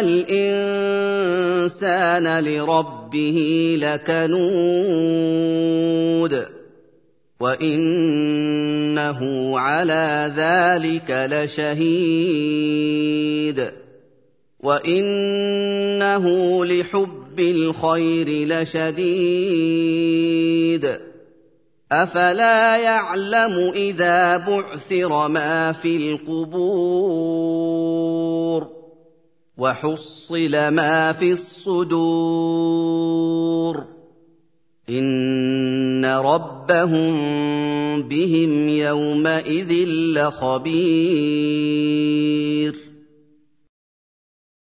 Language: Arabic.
الإنسان لربه لكنود وإنه على ذلك لشهيد وإنه لحب الخير لشديد أفلا يعلم إذا بعثر ما في القبور وحصل ما في الصدور. إن ربهم بهم يومئذ لخبير.